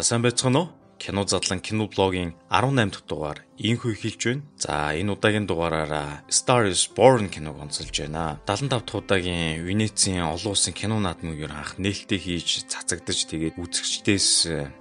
За сайн байцгаана уу? Кино задлан кино блогийн 18 дахь дугаар инхүү эхэлж байна. За энэ удаагийн дугаараараа Star is Born киног онцолж байна. 75 дахь удаагийн Венецийн олон улсын кино наадмыг анх нээлттэй хийж цацагдаж тэгээд үзэгчдээс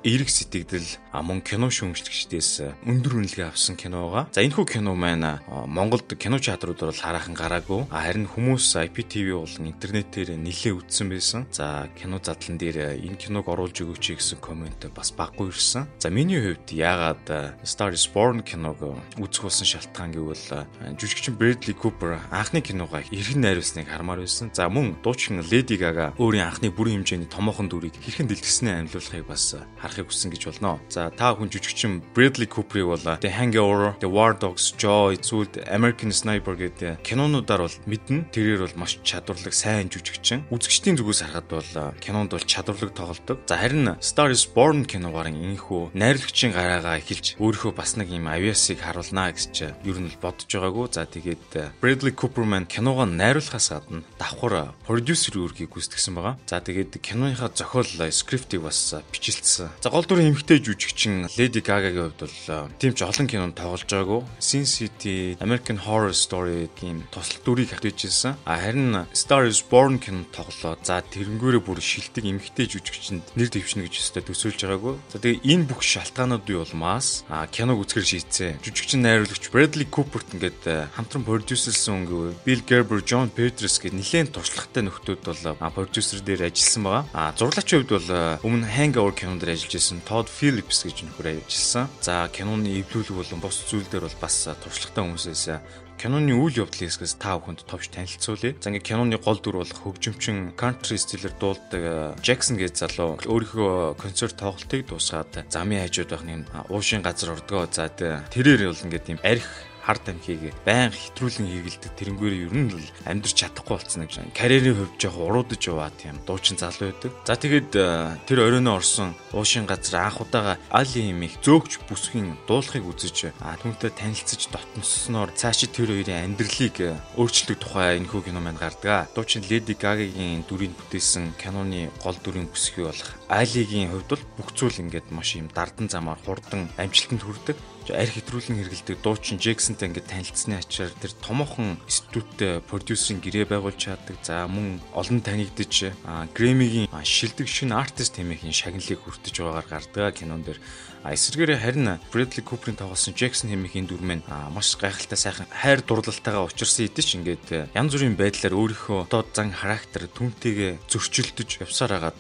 эерэг сэтгэгдэл мөн кино шүүмжлэгчдээс өндөр үнэлгээ авсан киноога. За энэхүү кино маань Монголд кино театруудаар бол хараахан гараагүй. Харин хүмүүс IPTV болон интернетээр нэлээд үзсэн байсан. За кино задлан дээр энэ киног оруулж өгөөч гэсэн комент бас баггүй ирсэн. За миний хувьд яагаад Star is Born кино киног үзэх болсон шалтгаан гэвэл жүжигчин Брэдли Купер анхны киногоо эргэн найруулсныг хармаар байсан. За мөн дуучин Леди Гага өөрийн анхны бүрэн хэмжээний томоохон дүрийг хэрхэн дэлгэснээ амьлуулахыг бас харахыг хүссэн гэж болно. За та хүн жүжигчин Брэдли Куперийг бол The Hangover, The War Dogs, Joy, Zult, American Sniper гэдэг кинонуудаар бол мэднэ. Тэрээр бол маш чадварлаг сайн жүжигчин. Үзэгчдийн зүгээс харахад бол кинонд бол чадварлаг тоглодог. За харин Star is Born киногоор инхүү найруулагчийн гараагаа эхэлж өөрийнхөө бас нэг юм авиас Texas-ыг харуулнаа гэж ер нь л бодож байгаагүй. За тэгээд Bradley Cooper маань киногоо найруулахаас гадна давхар продюсер үүргийг гүйцэтгсэн байгаа. За тэгээд киноныхаа зохиол скриптийг бас бичилдсэн. За гол дүрийн эмэгтэй жүжигчин Lady Gaga-гийн хувьд бол тийм ч олон кинонд тоглож байгаагүй. Sin City, American Horror Story тийм тослог дүрийг хатвижсэн. А харин Star is Born кинонд тоглолоо. За тэрнгүүрээ бүр шилдэг эмэгтэй жүжигчинд нэр дэвшнэ гэж өстой төсөөлж байгаагүй. За тэгээд энэ бүх шалтгаануудын улмаас киног үзэхэр шийдсэн жүжигчин найруулагч Bradley Cooper-т ингээд э, хамтран продюсерлсэн өнгөө Bill Gerber, John Peters гэх нэлээд туршлагатай нөхдүүд бол продюсер дээр ажилласан байгаа. А зурлаачийн хувьд бол э, өмнө Hangover кинонд ажиллаж байсан Todd Phillips гэж нөхөр ажилласан. За киноны эвлүүлэг болон бус зүйл дээр бол бас э, туршлагатай хүмүүсээс киноны үйл явдлын хэсгээс та бүхэнд товч танилцуулъя. За ингээ киноны гол дүр бол хөгжимчин country стилээр дуулдаг Jackson гэж залуу өөрийнхөө концерт тоглолтыг дуусгаад замын хажууд байх нэг уушин газар ордгоо. За тэрээр бол ингээ тийм арх хард амхийг байн хэтрүүлэн хийгэлдэг тэрнгээр ер нь л амьдрч чадахгүй болсон гэж байна. Карьерийн хувьд жоох уруудаж яваа тийм дуучин залуу байдаг. За тэгээд э, тэр оройноо орсон уушин газар анх удаага Али имих зөөгч бүсгийн дуулахыг үзэж түүнтэй танилцж дотносноор цаашид тэр хоёрын амьдралыг э, өөрчлөлтөх тухай энэхүү кино маань гардаг. Дуучин Леди Гагагийн дүрийг бүтээсэн киноны гол дүрийн бүсгүй болох Алигийн хувьд бол бүх зүйл ингээд маш юм дардан замаар хурдан амжилтанд хүрдэг арх хэтрүүлэн хэрэгэлдэг дуучин Джексонтэй ингээд танилцсны ачаар тэр томоохон студиуд продюсерын гэрээ байгуулж чаддаг. За мөн олон танигдж Грэмигийн шилдэг шин артист хэмээхийн шагналыг хүртэж байгаагаар гардаг кинон дэр А эсвэргээрээ харин Bradley Cooper-ийн тоглосон Jackson хэмээхийн дүр маань маш гайхалтай сайхан хайр дурлалтайгаа учирсан хэдий ч ингээд янз бүрийн байдлаар өөрийнхөө доод зан характер түнтэйгээ зөрчилдөж явсаар хагаад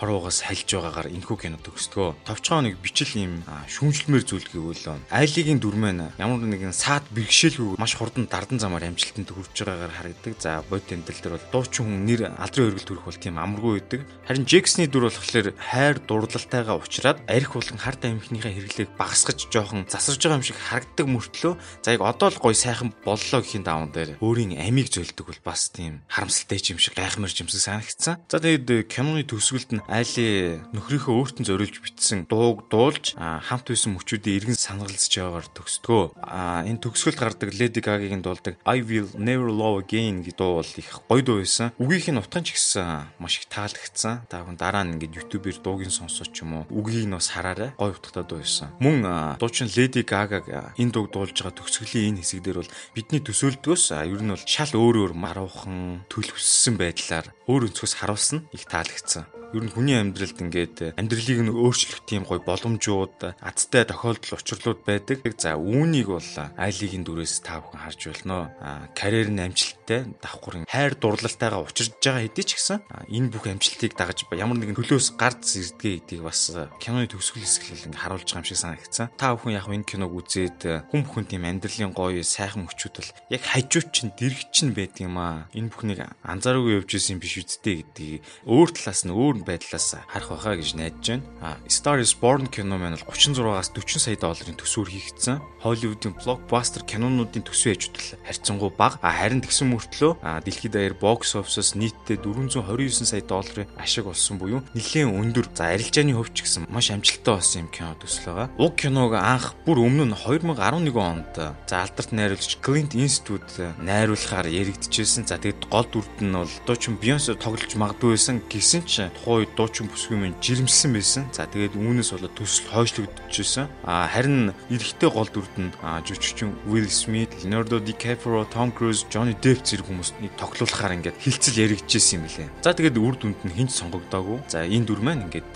хорвоогоос хальж байгаагаар энэхүү кино төгсдгөө. Товчгоо нэг бичил юм шүүмжлэмээр зүйл гэвэл айлигийн дүр маань ямар нэгэн саад бэрхшээлгүй маш хурдан дардан замаар амжилтанд хүрч байгаагаар харагдаг. За бод тэмдэл дээр бол дуучин хүн нэр алдрын өргөл төрөх бол тийм амаргүй байдаг. Харин Jackson-ы дүр болохоор хайр дурлалтайгаа уулзраад арх болгон хард амхныхаа хэрэглээг багасгаж жоохон засарж байгаа юм шиг харагддаг мөртлөө за яг одоо л гой сайхан боллоо гэхийн даван дээр өөрийн амийг зөөлдөг бол бас тийм харамсалтай юм шиг гайхамшиг юмсаг санагдсан. За тэгээд э, киноны төгсгөлд нь айлы нөхрийнхөө өөртөө зориулж бичсэн дууг дуулж хамт байсан мөчүүдийн иргэн санагалзж яваагаар төгсдгөө. А энэ төгсгөлд гардаг Lady Gaga-гийн дуулдаг I Will Never Love Again гэдэг дуу бол их гоё дуу байсан. Үгийнх нь утгаан ч гэсэн маш их таалагдсан. Та хүн дараа нь ингээд YouTube-ээр дуугийн сонсож ч юм уу үгийг нь бас хараарай. Гоё утгатай дуу байсан. Мөн дуучин Lady Gaga энэ дууг дуулж байгаа төгсгөлийн энэ хэсэг дээр бол бидний төсөөлдгөөс ер нь бол шал өөр өөр маруухан төлөвлөссөн байдлаар өөр өнцгөөс харуулсан их таалагдсан ер нь хүний амьдралд ингээд амьдралыг нь өөрчлөх тийм гой боломжууд азтай тохиолдол учрлууд байдаг. За үүнийг бол айлигийн дүрээс та бүхэн харж байна. Карьер нь амжилттай давхрын хайр дурлалтайгаа учирж байгаа хэдий ч гэсэн энэ бүх амжилтыг дагаж ямар нэгэн төлөөс гард зэрдгээ гэдгийг бас киноны төгсгөл хэсгэлэл ингээд харуулж байгаа юм шиг санагдсан. Та бүхэн яг энэ киног үзээд хүн бүхэн тийм амьдралын гоё сайхан мөчүүд бол яг хажууд чинь дэрэг чинь байдаг юм аа. Энэ бүхнийг анзаараагүй явж исэн биш үсттэй гэдгийг өөр талаас нь өөр байдлаас харах байхаа гэж найдаж байна. А Star is Born кино маань бол 36-аас 40 сая долларын төсвөр хийгдсэн. Hollywood-ийн блокбастер кинонуудын төсвийн хажууд харьцангуй бага. Харин тэгсэн мөртлөө дэлхийд даяар бокс офисоос нийтдээ 429 сая долларын ашиг олсон буюу нэлээд өндөр. За арилжааны хувьд ч гэсэн маш амжилттай болсон юм кино төсөл байгаа. Уг киног анх бүр өмнө нь 2011 онд за алдарт найруулагч Clint Eastwood найруулахаар яригдчихсэн. За тэгэд гол дүрд нь бол дуучин Beyoncé тоглож магадгүй байсан гэсэн ч тухайн үед дуучин бүсгүй минь жирэмсэн байсан. За тэгээд үүнээс болоод төсөл хойшлогдчихсэн. А харин эрэгтэй гол дүрд нь жүжигчин Will Smith, Leonardo DiCaprio, Tom Cruise, Johnny Depp зэрэг хүмүүсийг тоглуулахаар ингээд хилцэл яригдчихсэн юм лээ. За тэгээд үр дүнд нь хинч сонгогдоогүй. За энэ дүр маань ингээд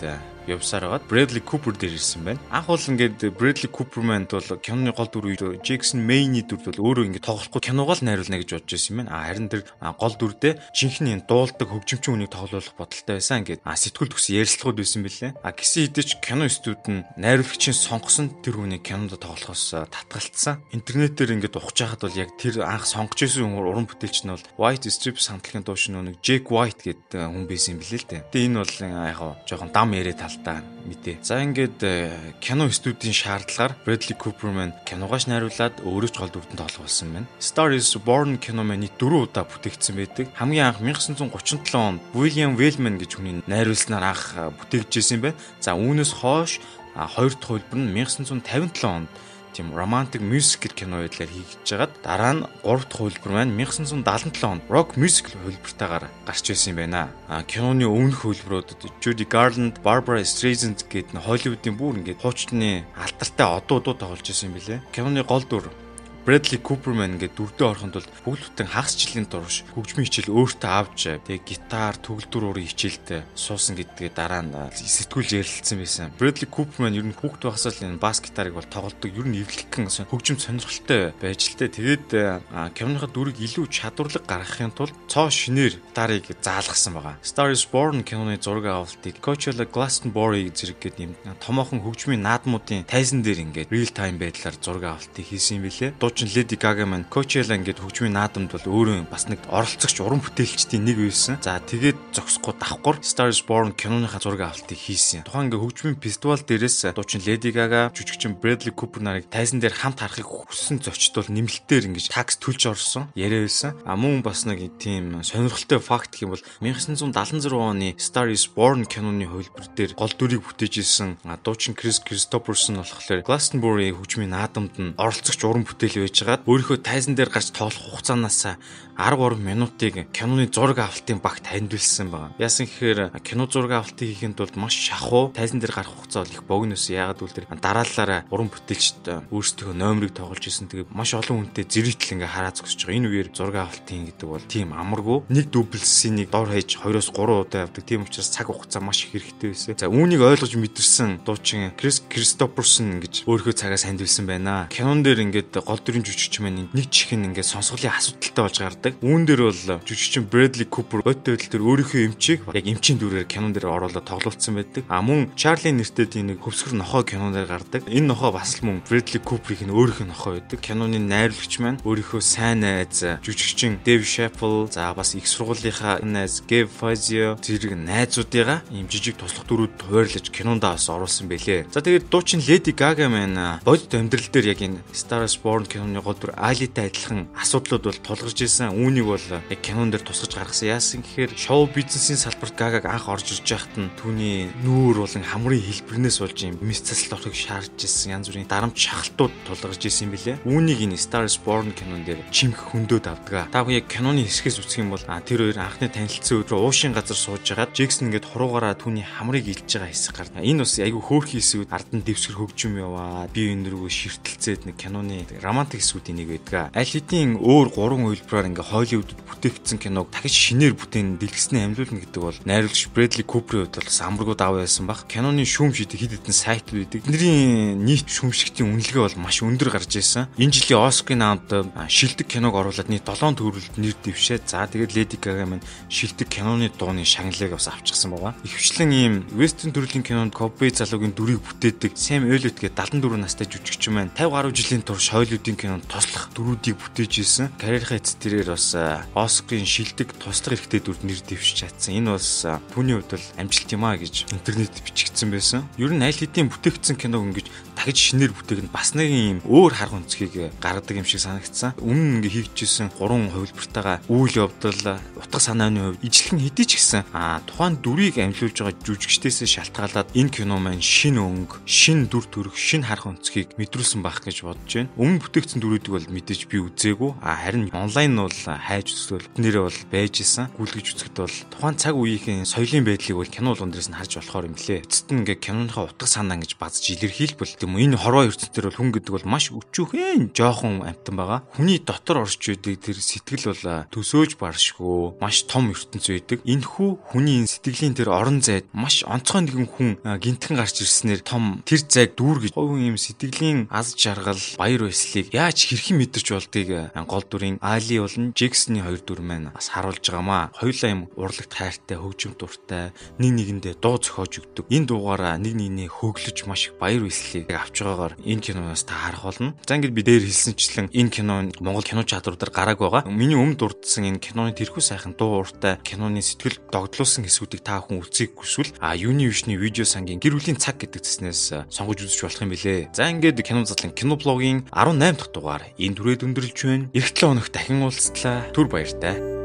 явсаар хагаад Bradley Cooper дээр ирсэн байна. Анх бол ингээд Bradley Cooper манд бол киноны гол дүр үед Jackson Maine-ий дүрд бол өөрөө ингээд тоглохгүй киногоо л найруулна гэж бодож байсан юм байна. А харин тэр гол дүрдээ жинхэнэ дуулдаг хөгжимчин үнийг тоглуулах бодолтой байсан. Ингээд сэтгүүл төгс ярилцлагууд байсан бэлээ. А гисэн хэдий ч кино студид нь найруулагчийн сонгосон тэр хүнийг кинонд тоглохоос татгалцсан. Интернетээр ингээд ухаж хахад бол яг тэр анх сонгож исэн уран бүтээлч нь бол White Stripes хамтлагийн дуучин нэг Jake White гэдэг хүн байсан билээ л дээ. Тэгээ энэ бол яг жоохон дам яриа талдаа мэдээ. За ингээд э, кино студийн шаардлагаар Bradley Cooper маань киногоош найруулад өөрөө ч гол дүрдэн тоглуулсан байна. Star is Born кино маань 4 удаа бүтээгдсэн байдаг. Хамгийн анх 1937 онд William Wellman гэж хүний найруулснаар анх э, бүтээгдсэн юм байна. За үүнээс хойш хоёр дахь хөлбөр нь 1957 онд тийм romantic music кино байдлаар хийгдэж байгаад дараа нь 3 дахь хөлбөр маань 1977 онд rock music хөлбөртөөр гарч ирсэн юм байна. А киноны өмнөх хөлбөрүүдэд Judy Garland, Barbara Streisand гэдэг нь Холливуудын бүр ингээд хуучны алдартай одуудууд тоглож ирсэн юм билэ. Киноны гол дүр Bradley Cooper маань ингээд дүрдээ ороход бол бүгд бүтэн хагас жилийн турш хөгжмийн хичээл өөртөө авч тэгээ гитар, төгөлдөр өөрийн хичээлдээ суусан гэдгээ дараа нь сэтгүүл ярилцсан байсан. Bradley Cooper маань ер нь хүүхд байхасаа л энэ бас гитарыг бол тоглодог. Ер нь эвлэгхэн хөгжим сонирхолтой байж л тэ. Тэгээд киноныхаа дүрийг илүү чадварлаг гаргахын тулд цоо шинээр гитарыг заалгасан байгаа. Star is Born киноны зураг авалтыг Coachella Glastonbury зэрэг гээд юм томоохон хөгжмийн наадмуудын тайзан дээр ингээд real time байдлаар зураг авалтыг хийсэн юм билээ дуучин Lady Gaga маань Coachella ингээд хөгжмийн наадамд бол өөрөө бас нэг оролцогч уран бүтээлчдийн нэг байсан. За тэгээд зогсохгүй давхгүйр Star is Born киноныхаа зураг авалтыг хийсэн. Тухайн ингээд хөгжмийн фестивал дээрээс дуучин Lady Gaga, жүжигчин Bradley Cooper нарыг тайзан дээр хамт харахыг хүссэн зочд бол нэмэлтээр ингээд такс төлж орсон. Яриа байсан. А мөн бас нэг тийм сонирхолтой факт гэх юм бол 1976 оны Star is Born киноны хөлбөр дээр гол дүрийг бүтээж исэн дуучин Chris Christopherson болохоор Glastonbury хөгжмийн наадамд нь оролцогч уран бүтээл байжгаад өөрийнхөө тайзан дээр гарч тоглох хугацаанаас 13 минутыг киноны зураг авалтын багт таньдулсан байна. Яасан гэхээр кино зураг авалтыг хийхэд бол маш шахуу тайзан дээр гарах хугацаа бол их богиноос яагаад үл тэр дараалалаараа уран бүтээлчд өөрсдөө номерыг тоглож исэн. Тэгээ маш олон хүнтэй зэрэгтэл ингээ хараа зогсож байгаа. Энэ үеэр зураг авалтын гэдэг бол тийм амаргүй. Нэг дублсэнийг дор хаяж 2-оос 3 удаа явдаг. Тийм учраас цаг хугацаа маш их хэрэгтэй байсан. За үүнийг ойлгож мэдэрсэн дуучин Крис Кристоферсон гэж өөрийнхөө цагаа сандвилсан байна. Кинон дээр ингээд гол дүрийн жүжигч маань нэг чихэн ингээд сонсголын асуудалтай болж гардаг. Үүн дээр бол жүжигчин Bradley Cooper бодтой байдал дээр өөрийнхөө эмчийг яг эмчийн дүрээр кинон дээр оруулаад тоглуулсан байдаг. А мөн Charlie нэртэй тийм нэг хөвсгөр нохоо кинон дээр гардаг. Энэ нохоо бас л мөн Bradley Cooper-ийн өөрийнх нь нохоо байдаг. Киноны найруулагч маань өөрийнхөө сайн найз жүжигчин Dave Chappelle за бас их сургуулийнхаа найз Gabe Fazio зэрэг найзуудыгаа ийм жижиг туслах дүрүүд хуваарлаж кинонд бас оруулсан байлээ. За тэгээд дуучин Lady Gaga маань бодит амьдрал дээр яг энэ Star Born киноны гол дүр Айлитай адилхан асуудлууд бол тулгарч ирсэн үүнийг бол яг кинон дээр тусгаж гаргасан. Яасан гэхээр шоу бизнесийн салбарт Гагаг анх орж ирж байхад нь түүний нүүр болон хамрын хэлбэрнээс болж юм мис цаслал орохыг шаардж ирсэн янз бүрийн дарамт шахалтууд тулгарч ирсэн юм билэ. Үүнийг энэ Star is Born кинон дээр чимх хөндөд авдаг. Та бүхэн яг киноны хэсгээс үзэх юм бол тэр хоёр анхны танилцсан өдрөө уушийн газар сууж байгаад Джексон ингээд хуруугаараа түүний хамрыг илж байгаа хэсэг гарна. Энэ бас айгүй хөөрхөн хэсгүүд ард нь дэвсгэр хөгжим яваа. Би энэ рүү ширтэлцээд нэг киноны романтик хэсгүүдийн нэг байдаг. Аль хэдийн өөр гурван үйлбэрээр ингээ Холливуудад бүтээгдсэн киног дахиж шинээр бүтээн дэлгэснээ амлуулна гэдэг бол найруулагч Брэдли Куперийн хувьд бол самбаргуу даваа байсан баг. Киноны шүүм шийдэг хэд хэдэн сайтууд байдаг. Эднэрийн нийт шүүмшигтийн үнэлгээ бол маш өндөр гарч ирсэн. Энэ жилийн Оскарын наамд шилдэг киног оруулаад нийт 7 төгрөлд нэр дэвшээд за тэгээд Леди Гага маань шилдэг киноны дууны шагналыг бас авчихсан байгаа. Ихэвчлэн ийм вестерн төрлийн кинонд Кобей залуугийн дүрийг бүтээдэг Сэм Эллиот гэдэг 74 настай жүжигчин маань 50 гаруй жилийн турш Холливуудын кинонд тослох дүрүүдийг бүтээж ирсэн. Карьерийнхаа эцэд тэрээр бас Оскарын шилдэг туслах эрхтэй дүр нэр дэвшиж чадсан. Энэ бас түүний хувьд бол амжилт юм а гэж интернет бичигдсэн байсан. Ер нь аль хэдийн бүтээгдсэн киног ингэж дахиж шинээр бүтээх нь бас нэг юм өөр харга өнцгийг гаргадаг юм шиг санагдсан. Өмнө ингээ хийгдчихсэн гурван хувилбартайгаа үйл явдал, утга санааны хувьд ижлэхэн хэдий ч гэсэн а тухайн дүрийг амжилуулж байгаа жүжигчдээс шалтгаалаад энэ кино маань шин өнгө, шин дүр төрх, шин харга өнцгийг мэдрүүлсэн байх гэж бодож байна. Өмнө бүтээгдсэн ирсэн дүрүүдийг бол мэдээж би үзээгүй. А харин онлайн нь бол хайж үзвэл нэрээ бол байж исэн. Гүйлгэж үзэхэд бол тухайн цаг үеийн соёлын байдлыг бол кино болгон дээрээс нь харж болохоор юм лээ. Эцэст нь ингээ киноныхаа утга санаа гэж базж илэрхийлбэл тийм энэ хорвоо ертөнцийн бол хүн гэдэг бол маш өчүүхэн жоохон амтан байгаа. Хүний дотор орж үйдэг тэр сэтгэл бол төсөөж баршгүй маш том ертөнц байдаг. Энэхүү хүний сэтгэлийн тэр орон зайд маш онцгой нэгэн хүн гинтхэн гарч ирснээр том тэр зайг дүүргэж хувийн юм сэтгэлийн аз жаргал баяр баясгалыг яаж хэрхэн мэдэрч болдгийг гол дүрийн Али болон Джексны хоёр дүр маань бас харуулж байгаамаа. Хоёулаа юм урлагт хайртай, хөгжим дуртай, нэг нэгэндээ дуу зохиож өгдөг. Энэ дуугаараа нэг нэгнээ хөглөж маш их баяр баясгалыг авч байгаагаар энэ киноноос та харах болно. За ингээд би дээр хэлсэнчлэн энэ кино Монгол кино чадруудаар гарааг байгаа. Миний өмнө дурдсан энэ киноны тэрхүү сайхан дуу ууртай киноны сэтгэл догдлуулсан хэсгүүдийг та хүн үзье хүсвэл а вишний видео сангийн гэр бүлийн цаг гэдэг зэснээс сонгож үзэж болох юм билэ. За ингээд кино задлан кино блогийн 18 дахь дугаар энэ түрээд өндөрлж байна. Эх 7 хоног дахин уулзтлаа. Түр баяртай.